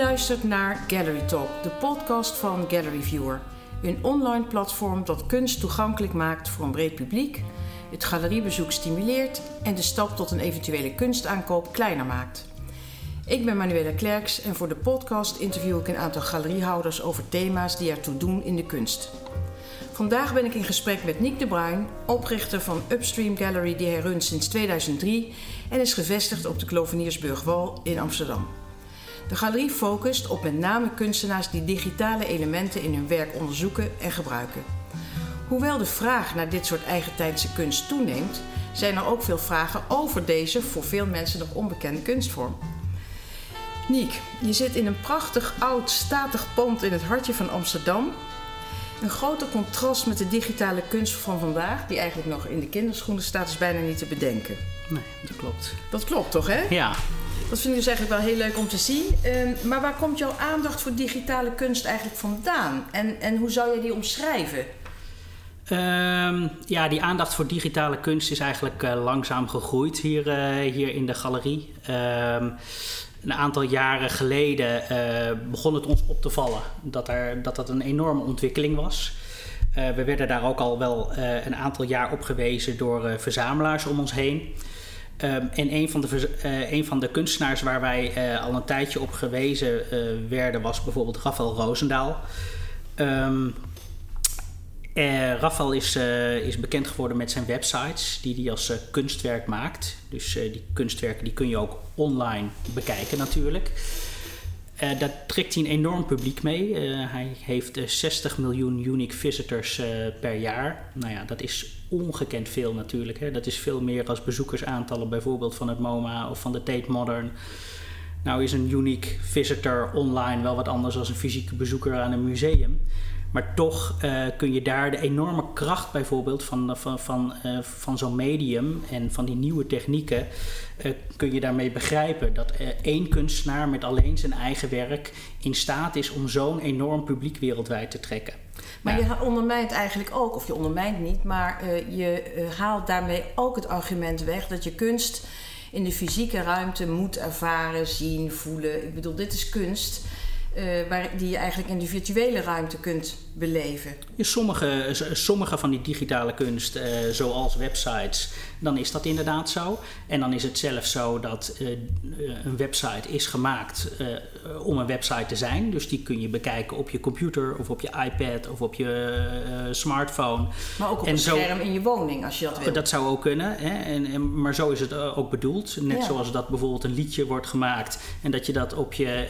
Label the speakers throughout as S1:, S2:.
S1: luistert naar Gallery Talk, de podcast van Gallery Viewer. Een online platform dat kunst toegankelijk maakt voor een breed publiek, het galeriebezoek stimuleert en de stap tot een eventuele kunstaankoop kleiner maakt. Ik ben Manuela Klerks en voor de podcast interview ik een aantal galeriehouders over thema's die ertoe doen in de kunst. Vandaag ben ik in gesprek met Nick de Bruin, oprichter van Upstream Gallery die hij runt sinds 2003 en is gevestigd op de Kloveniersburgwal in Amsterdam. De galerie focust op met name kunstenaars die digitale elementen in hun werk onderzoeken en gebruiken. Hoewel de vraag naar dit soort eigentijdse kunst toeneemt, zijn er ook veel vragen over deze voor veel mensen nog onbekende kunstvorm. Niek, je zit in een prachtig oud statig pand in het hartje van Amsterdam. Een grote contrast met de digitale kunst van vandaag, die eigenlijk nog in de kinderschoenen staat, is bijna niet te bedenken.
S2: Nee, dat klopt.
S1: Dat klopt toch, hè?
S2: Ja.
S1: Dat vind ik dus eigenlijk wel heel leuk om te zien. Ehm, maar waar komt jouw aandacht voor digitale kunst eigenlijk vandaan? En, en hoe zou je die omschrijven?
S2: Ehm, ja, die aandacht voor digitale kunst is eigenlijk uh, langzaam gegroeid hier, uh, hier in de galerie. Ehm, een aantal jaren geleden uh, begon het ons op te vallen dat, er, dat dat een enorme ontwikkeling was. we werden daar ook al wel een aantal jaar op gewezen door verzamelaars om ons heen. Um, en een van, de, uh, een van de kunstenaars waar wij uh, al een tijdje op gewezen uh, werden was bijvoorbeeld Rafael Roosendaal. Um, Rafael is, is bekend geworden met zijn websites die hij als kunstwerk maakt. Dus die kunstwerken die kun je ook online bekijken natuurlijk. Uh, daar trekt hij een enorm publiek mee. Uh, hij heeft uh, 60 miljoen unique visitors per jaar. Nou ja, dat is ongekend veel natuurlijk. Hè. Dat is veel meer als bezoekersaantallen bijvoorbeeld van het MoMA of van de Tate Modern. Nou is een unique visitor online wel wat anders dan een fysieke bezoeker aan een museum. Maar toch uh, kun je daar de enorme kracht bijvoorbeeld van, van, van, uh, van zo'n medium en van die nieuwe technieken, uh, kun je daarmee begrijpen dat één kunstenaar met alleen zijn eigen werk in staat is om zo'n enorm publiek wereldwijd te trekken.
S1: Maar ja. je ondermijnt eigenlijk ook, of je ondermijnt niet, maar je haalt daarmee ook het argument weg dat je kunst in de fysieke ruimte moet ervaren, zien, voelen. Ik bedoel, dit is kunst. Uh, waar, die je eigenlijk in de virtuele ruimte kunt beleven.
S2: Ja, sommige, sommige van die digitale kunst, uh, zoals websites, dan is dat inderdaad zo. En dan is het zelf zo dat uh, een website is gemaakt om een website te zijn. Dus die kun je bekijken op je computer of op je iPad of op je smartphone.
S1: Maar ook op en een zo, scherm in je woning als je dat wil.
S2: Dat zou ook kunnen. Hè? En, en, maar zo is het ook bedoeld. Net ja. zoals dat bijvoorbeeld een liedje wordt gemaakt en dat je dat op je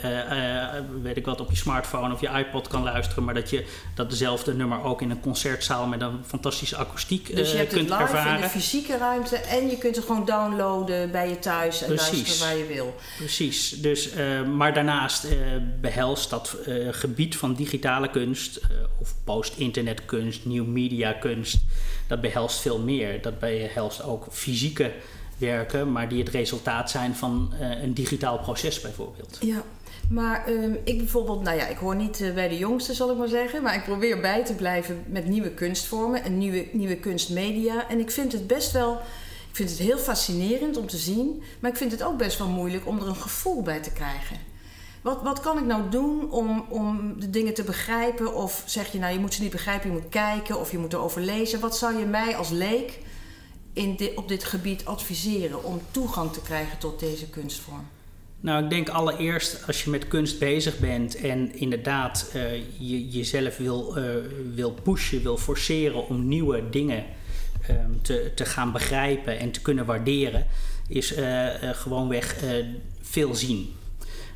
S2: weet ik wat, op je smartphone of je iPod kan luisteren, maar dat je dat dezelfde nummer ook in een concertzaal met een fantastische akoestiek
S1: dus je hebt
S2: uh, kunt
S1: het live
S2: ervaren.
S1: in de fysieke ruimte en je kunt het gewoon downloaden bij je thuis en Precies. luisteren waar je wil.
S2: Precies, dus, uh, maar daarnaast uh, behelst dat gebied van digitale kunst of post-internet kunst, nieuw media kunst, dat behelst veel meer. Dat behelst ook fysieke werken, maar die het resultaat zijn van een digitaal proces bijvoorbeeld.
S1: Ja. Maar um, ik bijvoorbeeld, nou ja, ik hoor niet uh, bij de jongsten, zal ik maar zeggen. Maar ik probeer bij te blijven met nieuwe kunstvormen en nieuwe, nieuwe kunstmedia. En ik vind het best wel, ik vind het heel fascinerend om te zien. Maar ik vind het ook best wel moeilijk om er een gevoel bij te krijgen. Wat, wat kan ik nou doen om, om de dingen te begrijpen? Of zeg je nou, je moet ze niet begrijpen, je moet kijken of je moet erover lezen. Wat zou je mij als leek in op dit gebied adviseren om toegang te krijgen tot deze kunstvorm?
S2: Nou, ik denk allereerst als je met kunst bezig bent en inderdaad uh, je jezelf wil, uh, wil pushen, wil forceren om nieuwe dingen um, te, te gaan begrijpen en te kunnen waarderen, is uh, gewoonweg veel zien.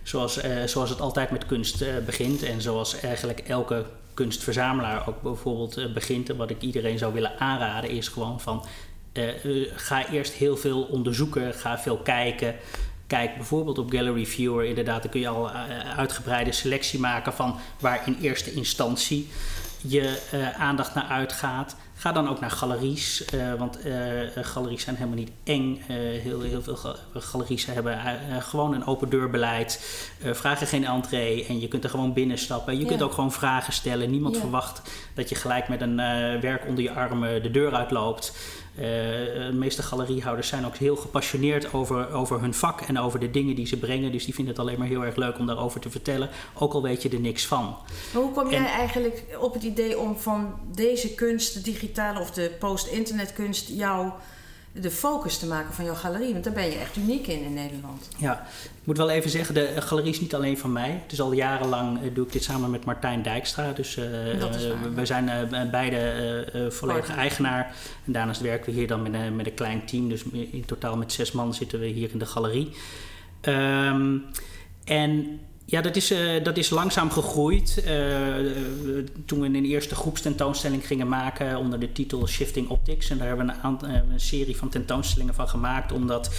S2: Zoals, zoals het altijd met kunst begint en zoals eigenlijk elke kunstverzamelaar ook bijvoorbeeld begint. En wat ik iedereen zou willen aanraden is gewoon van ga eerst heel veel onderzoeken, ga veel kijken. Kijk bijvoorbeeld op Gallery Viewer, inderdaad, dan kun je al een eh, uitgebreide selectie maken van waar in eerste instantie je uh, aandacht naar uitgaat. Ga dan ook naar galeries, uh, want uh, galeries zijn helemaal niet eng. heel, heel veel galeries hebben gewoon een open deurbeleid, vragen geen entree en je kunt er gewoon binnenstappen. Je ja. kunt ook gewoon vragen stellen. Niemand ja. verwacht dat je gelijk met een werk onder je armen de deur uitloopt. de meeste galeriehouders zijn ook heel gepassioneerd over, over hun vak en over de dingen die ze brengen. Dus die vinden het alleen maar heel erg leuk om daarover te vertellen, ook al weet je er niks van.
S1: Maar hoe kom jij eigenlijk op het idee om van deze kunst, de digitale of de post-internetkunst, jou de focus te maken van jouw galerie? Want daar ben je echt uniek in in Nederland.
S2: Ja, ik moet wel even zeggen, de galerie is niet alleen van mij. Het is al jarenlang uh, doe ik dit samen met Martijn Dijkstra. Dus uh, we zijn uh, beide volledig eigenaar. En daarnaast werken we hier dan met, met een klein team. Dus in totaal met zes man zitten we hier in de galerie. Um, en ja, dat is, uh, dat is langzaam gegroeid. Uh, toen we een eerste groepstentoonstelling gingen maken onder de titel Shifting Optics. En daar hebben we een, een serie van tentoonstellingen van gemaakt. Omdat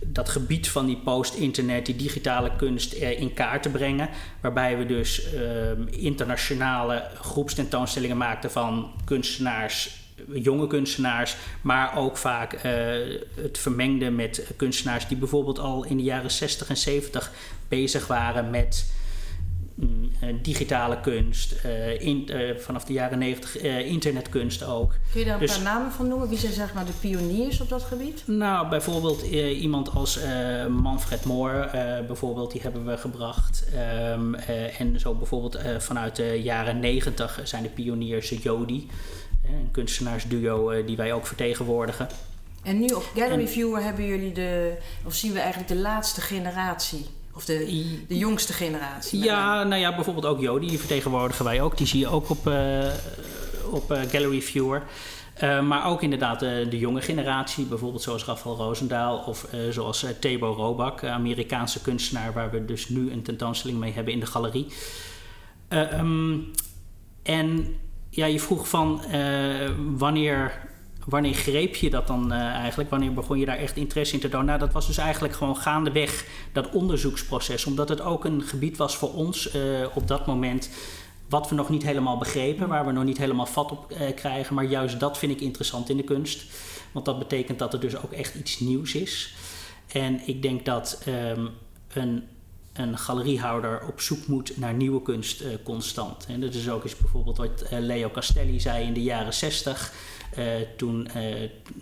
S2: dat gebied van die post-internet, die digitale kunst in kaart te brengen. Waarbij we dus uh, internationale groepstentoonstellingen maakten van kunstenaars jonge kunstenaars, maar ook vaak uh, het vermengde met kunstenaars die bijvoorbeeld al in de jaren 60 en 70 bezig waren met mm, eh, digitale kunst, uh, in, vanaf de jaren 90 internetkunst ook.
S1: Kun je daar een dus, paar namen van noemen? Wie zijn zeg maar de pioniers op dat gebied?
S2: Nou, bijvoorbeeld iemand als Manfred Moor, bijvoorbeeld, die hebben we gebracht. Um, en zo bijvoorbeeld vanuit de jaren 90 zijn de pioniers Jodi een kunstenaarsduo uh, die wij ook vertegenwoordigen.
S1: En nu op Gallery Viewer hebben jullie de, of zien we eigenlijk de laatste generatie? Of de, de jongste generatie?
S2: Ja, nou ja, bijvoorbeeld ook Jody, die vertegenwoordigen wij ook. Die zie je ook op, uh, op uh, Gallery Viewer. Uh, maar ook inderdaad de jonge generatie, bijvoorbeeld zoals Rafael Roosendaal of zoals Tebo Robak, Amerikaanse kunstenaar, waar we dus nu een tentoonstelling mee hebben in de galerie. Um, en ja, je vroeg van uh, wanneer, wanneer greep je dat dan uh, eigenlijk? Wanneer begon je daar echt interesse in te tonen? Nou, dat was dus eigenlijk gewoon gaandeweg dat onderzoeksproces. Omdat het ook een gebied was voor ons uh, op dat moment wat we nog niet helemaal begrepen, waar we nog niet helemaal vat op krijgen. Maar juist dat vind ik interessant in de kunst. Want dat betekent dat er dus ook echt iets nieuws is. En ik denk dat um, een een galeriehouder op zoek moet naar nieuwe kunst uh, constant. En dat is ook eens bijvoorbeeld wat uh, Leo Castelli zei in de jaren 60. Uh, eh, toen,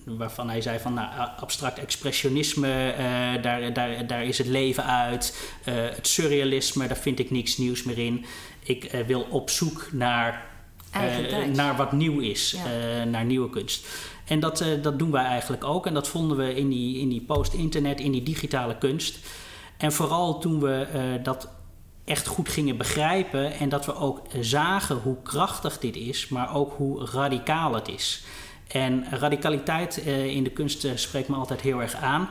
S2: waarvan hij zei van nou, abstract expressionisme, daar, daar, daar is het leven uit. het surrealisme, daar vind ik niks nieuws meer in. Ik wil op zoek naar, naar wat nieuw is, ja. naar nieuwe kunst. En dat, dat doen wij eigenlijk ook. En dat vonden we in die, in die post-internet, in die digitale kunst. En vooral toen we uh, dat echt goed gingen begrijpen en dat we ook zagen hoe krachtig dit is, maar ook hoe radicaal het is. En radicaliteit uh, in de kunst uh, spreekt me altijd heel erg aan.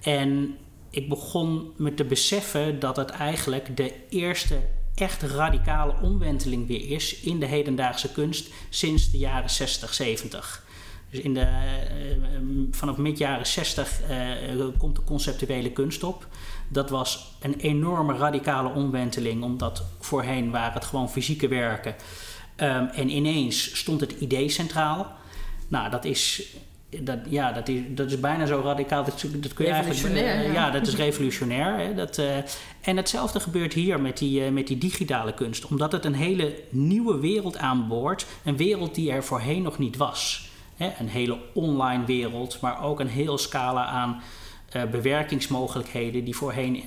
S2: En ik begon me te beseffen dat het eigenlijk de eerste echt radicale omwenteling weer is in de hedendaagse kunst sinds de jaren 60, 70. Dus in de, vanaf mid jaren 60 komt de conceptuele kunst op dat was een enorme radicale omwenteling, omdat voorheen waren het gewoon fysieke werken. Um, en ineens stond het idee centraal. Nou, dat is, dat, ja, dat is, dat is bijna zo radicaal. Dat, dat kun je eigenlijk. Uh, ja. dat is revolutionair. Hè, dat, uh, en hetzelfde gebeurt hier met die, uh, met die digitale kunst. Omdat het een hele nieuwe wereld aanboort. Een wereld die er voorheen nog niet was. Hè, een hele online wereld, maar ook een heel scala aan uh, bewerkingsmogelijkheden die voorheen uh,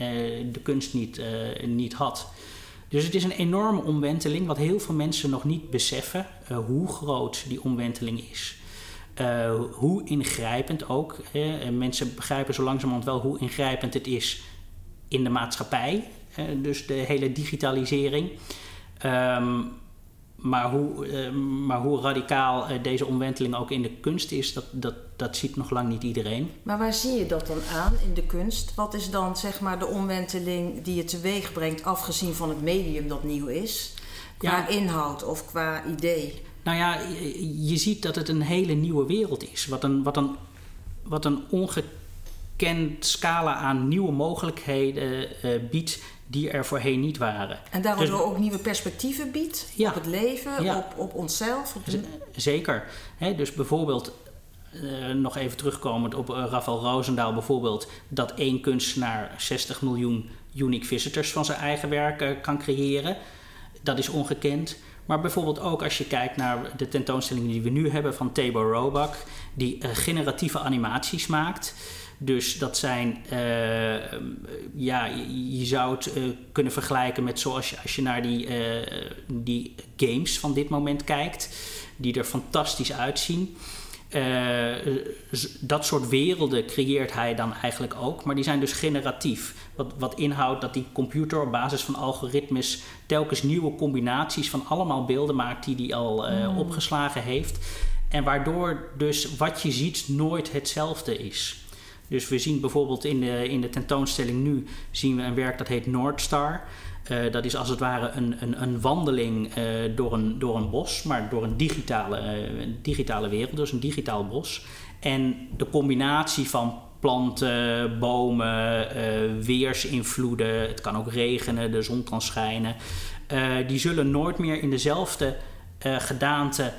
S2: de kunst niet, uh, niet had. Dus het is een enorme omwenteling, wat heel veel mensen nog niet beseffen hoe groot die omwenteling is. hoe ingrijpend ook. mensen begrijpen zo langzamerhand wel hoe ingrijpend het is in de maatschappij. dus de hele digitalisering. Um, maar hoe, uh, maar hoe radicaal uh, deze omwenteling ook in de kunst is, dat, dat, dat ziet nog lang niet iedereen.
S1: Maar waar zie je dat dan aan in de kunst? Wat is dan zeg maar de omwenteling die je teweeg brengt, afgezien van het medium dat nieuw is? Qua ja. inhoud of qua idee?
S2: Nou ja, je, je, ziet dat het een hele nieuwe wereld is. Wat een, wat een, wat een ongekend scala aan nieuwe mogelijkheden uh, biedt die er voorheen niet waren.
S1: En daardoor dus, ook nieuwe perspectieven biedt ja, op het leven, ja, op, op onszelf? Op de...
S2: Zeker. He, dus bijvoorbeeld, uh, nog even terugkomend op uh, Rafael Roosendaal bijvoorbeeld... dat één kunstenaar 60 miljoen unique visitors van zijn eigen werk uh, kan creëren. Dat is ongekend. Maar bijvoorbeeld ook als je kijkt naar de tentoonstelling die we nu hebben van Tabo Robak, die uh, generatieve animaties maakt. Dus dat zijn, uh, ja, je zou het uh, kunnen vergelijken met zoals je, als je naar die, die games van dit moment kijkt, die er fantastisch uitzien. dat soort werelden creëert hij dan eigenlijk ook, maar die zijn dus generatief. Wat, wat inhoudt dat die computer op basis van algoritmes telkens nieuwe combinaties van allemaal beelden maakt die hij al mm. opgeslagen heeft. En waardoor dus wat je ziet nooit hetzelfde is. Dus we zien bijvoorbeeld in de, in de tentoonstelling nu zien we een werk dat heet Noordstar. Uh, dat is als het ware een, een, een wandeling uh, door, een, door een bos, maar door een digitale, uh, digitale wereld, dus een digitaal bos. En de combinatie van planten, bomen, weersinvloeden, het kan ook regenen, de zon kan schijnen, die zullen nooit meer in dezelfde gedaante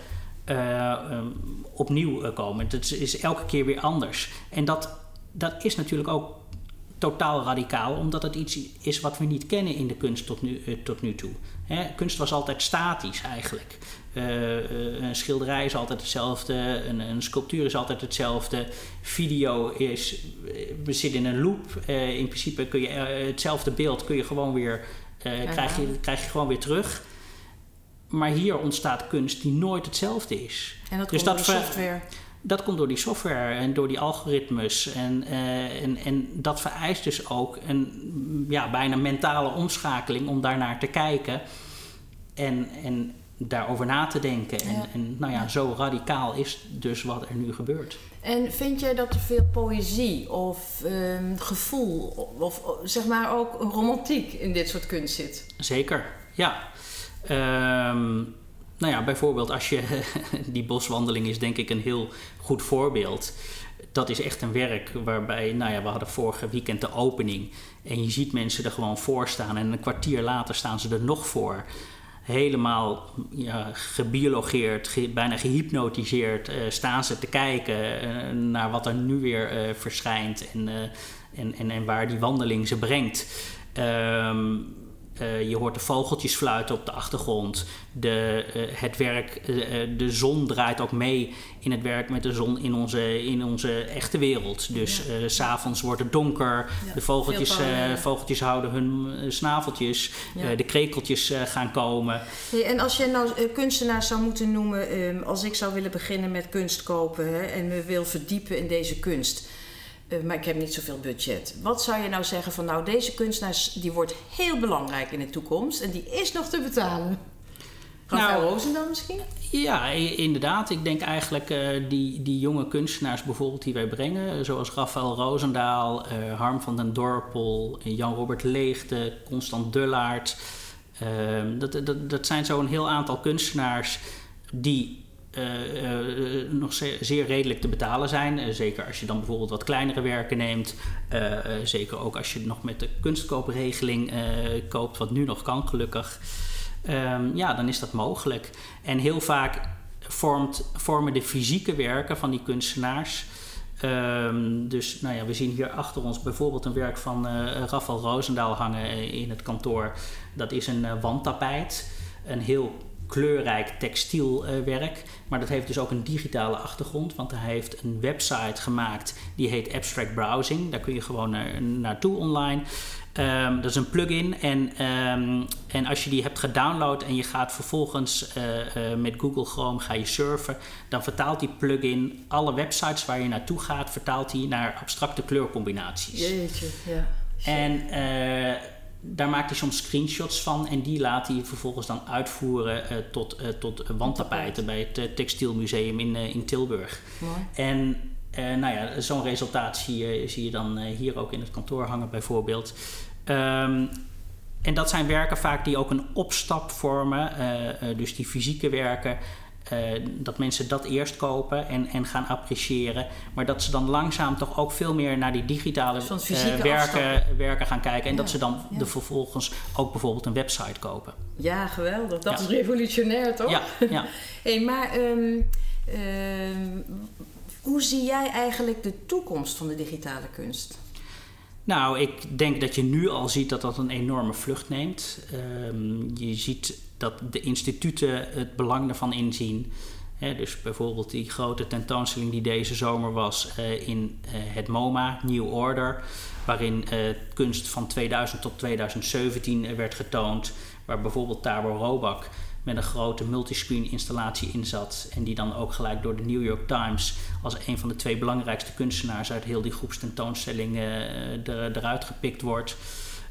S2: opnieuw komen. Het is elke keer weer anders. En dat dat is natuurlijk ook totaal radicaal, omdat het iets is wat we niet kennen in de kunst tot nu, uh, tot nu toe. Hè, kunst was altijd statisch eigenlijk. Uh, een schilderij is altijd hetzelfde, een, een, sculptuur is altijd hetzelfde. Video is, we zitten in een loop. in principe kun je hetzelfde beeld kun je gewoon weer, krijg, je, krijg je gewoon weer terug. Maar hier ontstaat kunst die nooit hetzelfde is.
S1: En dat dus komt dat software
S2: dat komt door die software en door die algoritmes. En, uh, en, en dat vereist dus ook een ja, bijna mentale omschakeling om daarnaar te kijken en, en daarover na te denken. En, en nou ja, zo radicaal is dus wat er nu gebeurt.
S1: En vind jij dat er veel poëzie of um, gevoel of zeg maar ook romantiek in dit soort kunst zit?
S2: Zeker, ja. Um, nou ja, bijvoorbeeld als je die boswandeling is denk ik een heel goed voorbeeld. Dat is echt een werk waarbij, nou ja, we hadden vorige weekend de opening. En je ziet mensen er gewoon voor staan. En een kwartier later staan ze er nog voor. Helemaal ja, gebiologeerd, bijna gehypnotiseerd uh, staan ze te kijken uh, naar wat er nu weer uh, verschijnt. En, en, en, en, waar die wandeling ze brengt. Um, uh, je hoort de vogeltjes fluiten op de achtergrond. De, uh, het werk, uh, de zon draait ook mee in het werk met de zon in onze, in onze echte wereld. Dus ja. s s'avonds wordt het donker. Ja, de vogeltjes, vogeltjes houden hun snaveltjes. Ja. de krekeltjes gaan komen.
S1: Hey, en als je nou kunstenaars zou moeten noemen, um, als ik zou willen beginnen met kunst kopen hè, en me wil verdiepen in deze kunst maar ik heb niet zoveel budget. Wat zou je nou zeggen van nou, deze kunstenaar die wordt heel belangrijk in de toekomst en die is nog te betalen? Rafael nou, Roosendaal misschien?
S2: Ja, inderdaad. Ik denk eigenlijk uh, die, die jonge kunstenaars bijvoorbeeld die wij brengen, zoals Rafael Roosendaal, uh, Harm van den Dorpel, Jan-Robert Leegte, Constant Dullaert. Ehm, dat, dat, dat zijn zo'n heel aantal kunstenaars die nog zeer, redelijk te betalen zijn. Uh, zeker als je dan bijvoorbeeld wat kleinere werken neemt. zeker ook als je nog met de kunstkoopregeling koopt, wat nu nog kan gelukkig. Um, ja, dan is dat mogelijk. En heel vaak vormt, vormen de fysieke werken van die kunstenaars. Um, dus nou ja, we zien hier achter ons bijvoorbeeld een werk van Rafael Roosendaal hangen in het kantoor. Dat is een wandtapijt. Een heel kleurrijk textielwerk. maar dat heeft dus ook een digitale achtergrond, want hij heeft een website gemaakt die heet Abstract Browsing. Daar kun je gewoon naar, naartoe online. Um, dat is een plugin en, um, en als je die hebt gedownload en je gaat vervolgens uh, uh, met Google Chrome ga je surfen, dan vertaalt die plugin alle websites waar je naartoe gaat, vertaalt hij naar abstracte kleurcombinaties.
S1: Jeetje, ja.
S2: En uh, daar maakt hij soms screenshots van en die laat hij vervolgens dan uitvoeren uh, tot, uh, tot wandtapijten bij het uh, Textielmuseum in, in Tilburg.
S1: Mooi.
S2: En nou ja, zo'n resultaat zie je, zie je dan hier ook in het kantoor hangen bijvoorbeeld. Um, en dat zijn werken vaak die ook een opstap vormen, dus die fysieke werken. Uh, dat mensen dat eerst kopen en, en gaan appreciëren. Maar dat ze dan langzaam toch ook veel meer naar die digitale uh, werken, werken gaan kijken. En ja, dat ze dan ja. de vervolgens ook bijvoorbeeld een website kopen.
S1: Ja, geweldig. Dat ja. is revolutionair, toch?
S2: Ja. ja.
S1: hey, maar um, um, hoe zie jij eigenlijk de toekomst van de digitale kunst?
S2: Nou, ik denk dat je nu al ziet dat dat een enorme vlucht neemt. Ehm, je ziet dat de instituten het belang ervan inzien. dus bijvoorbeeld die grote tentoonstelling die deze zomer was uh, in uh, het MoMA, New Order, waarin uh, kunst van 2000 tot 2017 werd getoond, waar bijvoorbeeld Tabo Robak met een grote multiscreen installatie in zat. En die dan ook gelijk door de New York Times als een van de twee belangrijkste kunstenaars uit heel die groepstentoonstelling er, eruit gepikt wordt.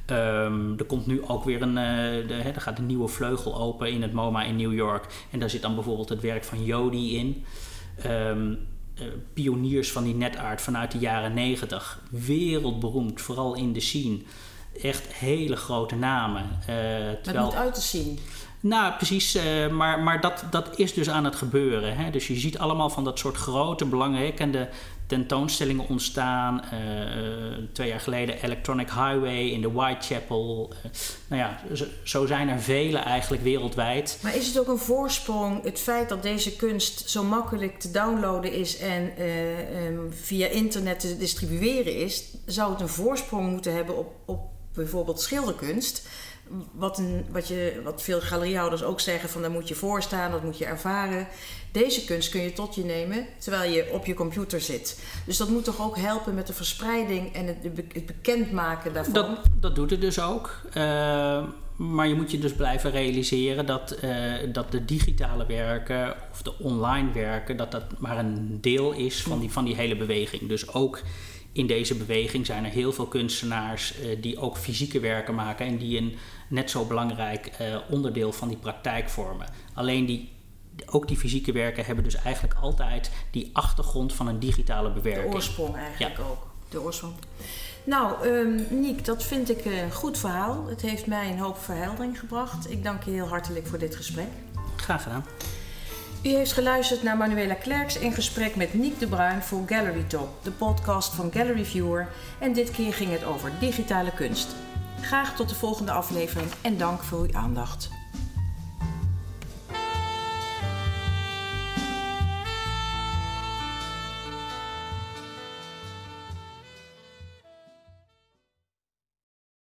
S2: Um, er komt nu ook weer een. Uh, de, er gaat een nieuwe vleugel open in het MoMA in New York. En daar zit dan bijvoorbeeld het werk van Jody in. Um, uh, pioniers van die netart vanuit de jaren negentig. Wereldberoemd, vooral in de scene. Echt hele grote namen. Uh,
S1: terwijl... Het moet uit te zien.
S2: Nou, precies. Uh, maar maar dat, dat is dus aan het gebeuren. Hè? Dus je ziet allemaal van dat soort grote, belangrijke tentoonstellingen ontstaan. Uh, twee jaar geleden Electronic Highway in de Whitechapel. Nou ja, zo, zijn er vele eigenlijk wereldwijd.
S1: Maar is het ook een voorsprong, het feit dat deze kunst zo makkelijk te downloaden is en um, via internet te distribueren is, zou het een voorsprong moeten hebben op, op bijvoorbeeld schilderkunst? Wat, wat, je, wat veel galeriehouders ook zeggen: van daar moet je voor staan, dat moet je ervaren. Deze kunst kun je tot je nemen terwijl je op je computer zit. Dus dat moet toch ook helpen met de verspreiding en het, het bekendmaken daarvan?
S2: Dat, dat doet het dus ook. Uh, maar je moet je dus blijven realiseren dat, uh, dat de digitale werken of de online werken, dat dat maar een deel is van die, van die hele beweging. Dus ook in deze beweging zijn er heel veel kunstenaars uh, die ook fysieke werken maken en die een net zo belangrijk uh, onderdeel van die praktijk vormen. Alleen die, ook die fysieke werken hebben dus eigenlijk altijd die achtergrond van een digitale bewerking.
S1: De oorsprong eigenlijk ja. ook. De oorsprong. Nou, um, Niek, dat vind ik een goed verhaal. Het heeft mij een hoop verheldering gebracht. Ik dank je heel hartelijk voor dit gesprek.
S2: Graag gedaan.
S1: U heeft geluisterd naar Manuela Klerks in gesprek met Niek de Bruin voor Gallery Talk, de podcast van Gallery Viewer. En dit keer ging het over digitale kunst. Graag tot de volgende aflevering en dank voor uw aandacht.